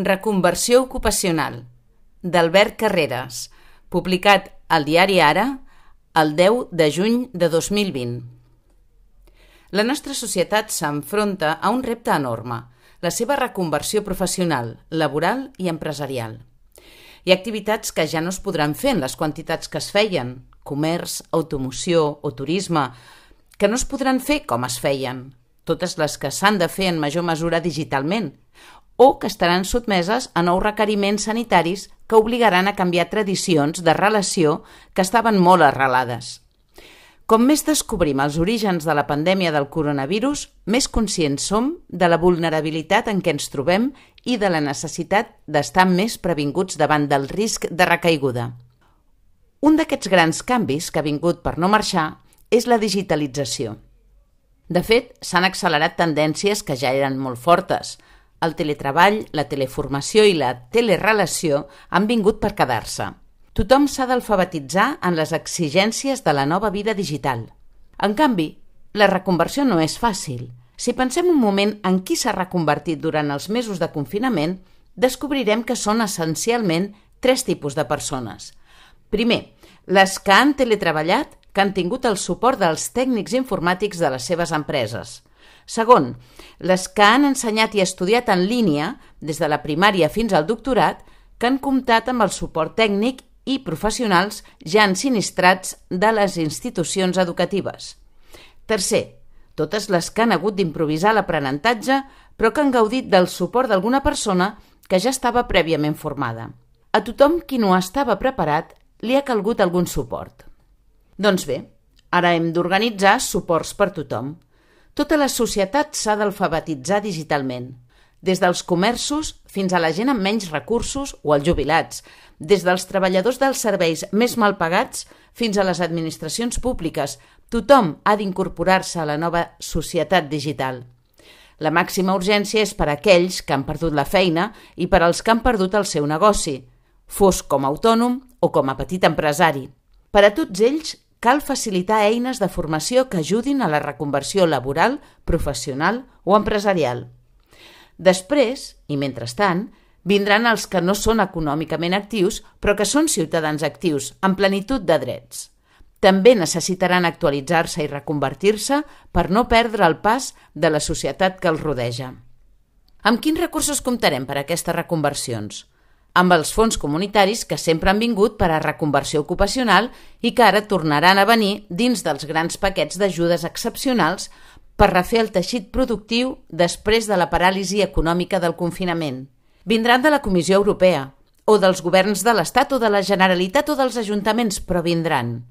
Reconversió ocupacional, d'Albert Carreras, publicat al diari Ara el 10 de juny de 2020. La nostra societat s'enfronta a un repte enorme, la seva reconversió professional, laboral i empresarial. Hi ha activitats que ja no es podran fer en les quantitats que es feien, comerç, automoció o turisme, que no es podran fer com es feien, totes les que s'han de fer en major mesura digitalment, o que estaran sotmeses a nous requeriments sanitaris que obligaran a canviar tradicions de relació que estaven molt arrelades. Com més descobrim els orígens de la pandèmia del coronavirus, més conscients som de la vulnerabilitat en què ens trobem i de la necessitat d'estar més previnguts davant del risc de recaiguda. Un d'aquests grans canvis que ha vingut per no marxar és la digitalització. De fet, s'han accelerat tendències que ja eren molt fortes – el teletreball, la teleformació i la telerelació han vingut per quedar-se. Tothom s'ha d'alfabetitzar en les exigències de la nova vida digital. En canvi, la reconversió no és fàcil. Si pensem un moment en qui s'ha reconvertit durant els mesos de confinament, descobrirem que són essencialment tres tipus de persones. Primer, les que han teletreballat, que han tingut el suport dels tècnics informàtics de les seves empreses – Segon, les que han ensenyat i estudiat en línia, des de la primària fins al doctorat, que han comptat amb el suport tècnic i professionals ja ensinistrats de les institucions educatives. Tercer, totes les que han hagut d'improvisar l'aprenentatge però que han gaudit del suport d'alguna persona que ja estava prèviament formada. A tothom qui no estava preparat li ha calgut algun suport. Doncs bé, ara hem d'organitzar suports per tothom – tota la societat s'ha d'alfabetitzar digitalment, des dels comerços fins a la gent amb menys recursos o els jubilats, des dels treballadors dels serveis més mal pagats fins a les administracions públiques. Tothom ha d'incorporar-se a la nova societat digital. La màxima urgència és per a aquells que han perdut la feina i per als que han perdut el seu negoci, fos com a autònom o com a petit empresari. Per a tots ells cal facilitar eines de formació que ajudin a la reconversió laboral, professional o empresarial. Després, i mentrestant, vindran els que no són econòmicament actius però que són ciutadans actius, amb plenitud de drets. També necessitaran actualitzar-se i reconvertir-se per no perdre el pas de la societat que els rodeja. Amb quins recursos comptarem per a aquestes reconversions? Amb els fons comunitaris que sempre han vingut per a reconversió ocupacional i que ara tornaran a venir dins dels grans paquets d'ajudes excepcionals per refer el teixit productiu després de la paràlisi econòmica del confinament. Vindran de la Comissió Europea, o dels governs de l'Estat o de la Generalitat o dels ajuntaments, però vindran.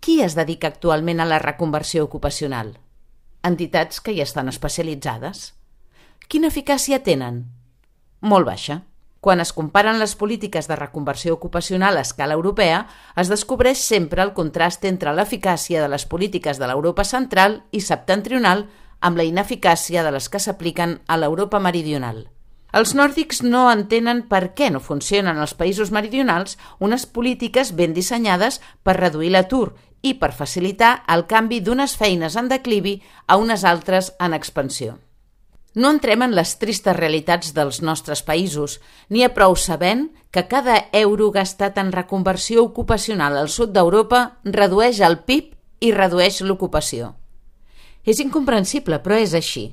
Qui es dedica actualment a la reconversió ocupacional? Entitats que hi estan especialitzades. Quina eficàcia tenen? Molt baixa. Quan es comparen les polítiques de reconversió ocupacional a escala europea, es descobreix sempre el contrast entre l'eficàcia de les polítiques de l'Europa central i septentrional amb la ineficàcia de les que s'apliquen a l'Europa meridional. Els nòrdics no entenen per què no funcionen als països meridionals unes polítiques ben dissenyades per reduir l'atur i per facilitar el canvi d'unes feines en declivi a unes altres en expansió. No entrem en les tristes realitats dels nostres països, ni a prou sabent que cada euro gastat en reconversió ocupacional al sud d'Europa redueix el PIB i redueix l'ocupació. És incomprensible, però és així.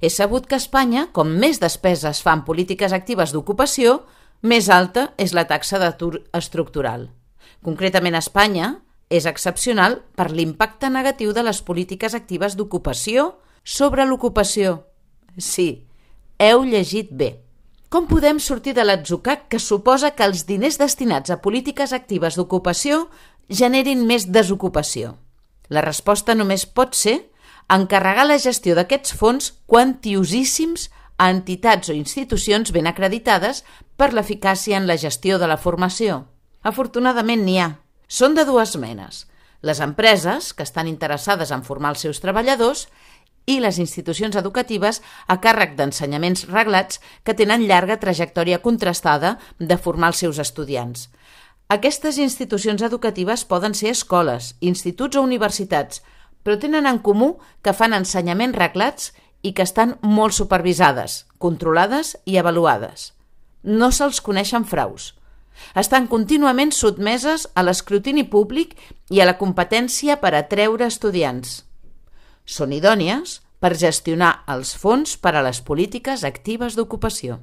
És sabut que a Espanya, com més despeses fan polítiques actives d'ocupació, més alta és la taxa d'atur estructural. Concretament a Espanya, és excepcional per l'impacte negatiu de les polítiques actives d'ocupació sobre l'ocupació. Sí, heu llegit bé. Com podem sortir de l'atzucac que suposa que els diners destinats a polítiques actives d'ocupació generin més desocupació? La resposta només pot ser encarregar la gestió d'aquests fons quantiosíssims a entitats o institucions ben acreditades per l'eficàcia en la gestió de la formació. Afortunadament n'hi ha. Són de dues menes. Les empreses, que estan interessades en formar els seus treballadors, i les institucions educatives a càrrec d'ensenyaments reglats que tenen llarga trajectòria contrastada de formar els seus estudiants. Aquestes institucions educatives poden ser escoles, instituts o universitats, però tenen en comú que fan ensenyaments reglats i que estan molt supervisades, controlades i avaluades. no se'ls coneixen fraus. Estan contínuament sotmeses a l'escrutini públic i a la competència per atreure estudiants. Són idònies per gestionar els fons per a les polítiques actives d'ocupació.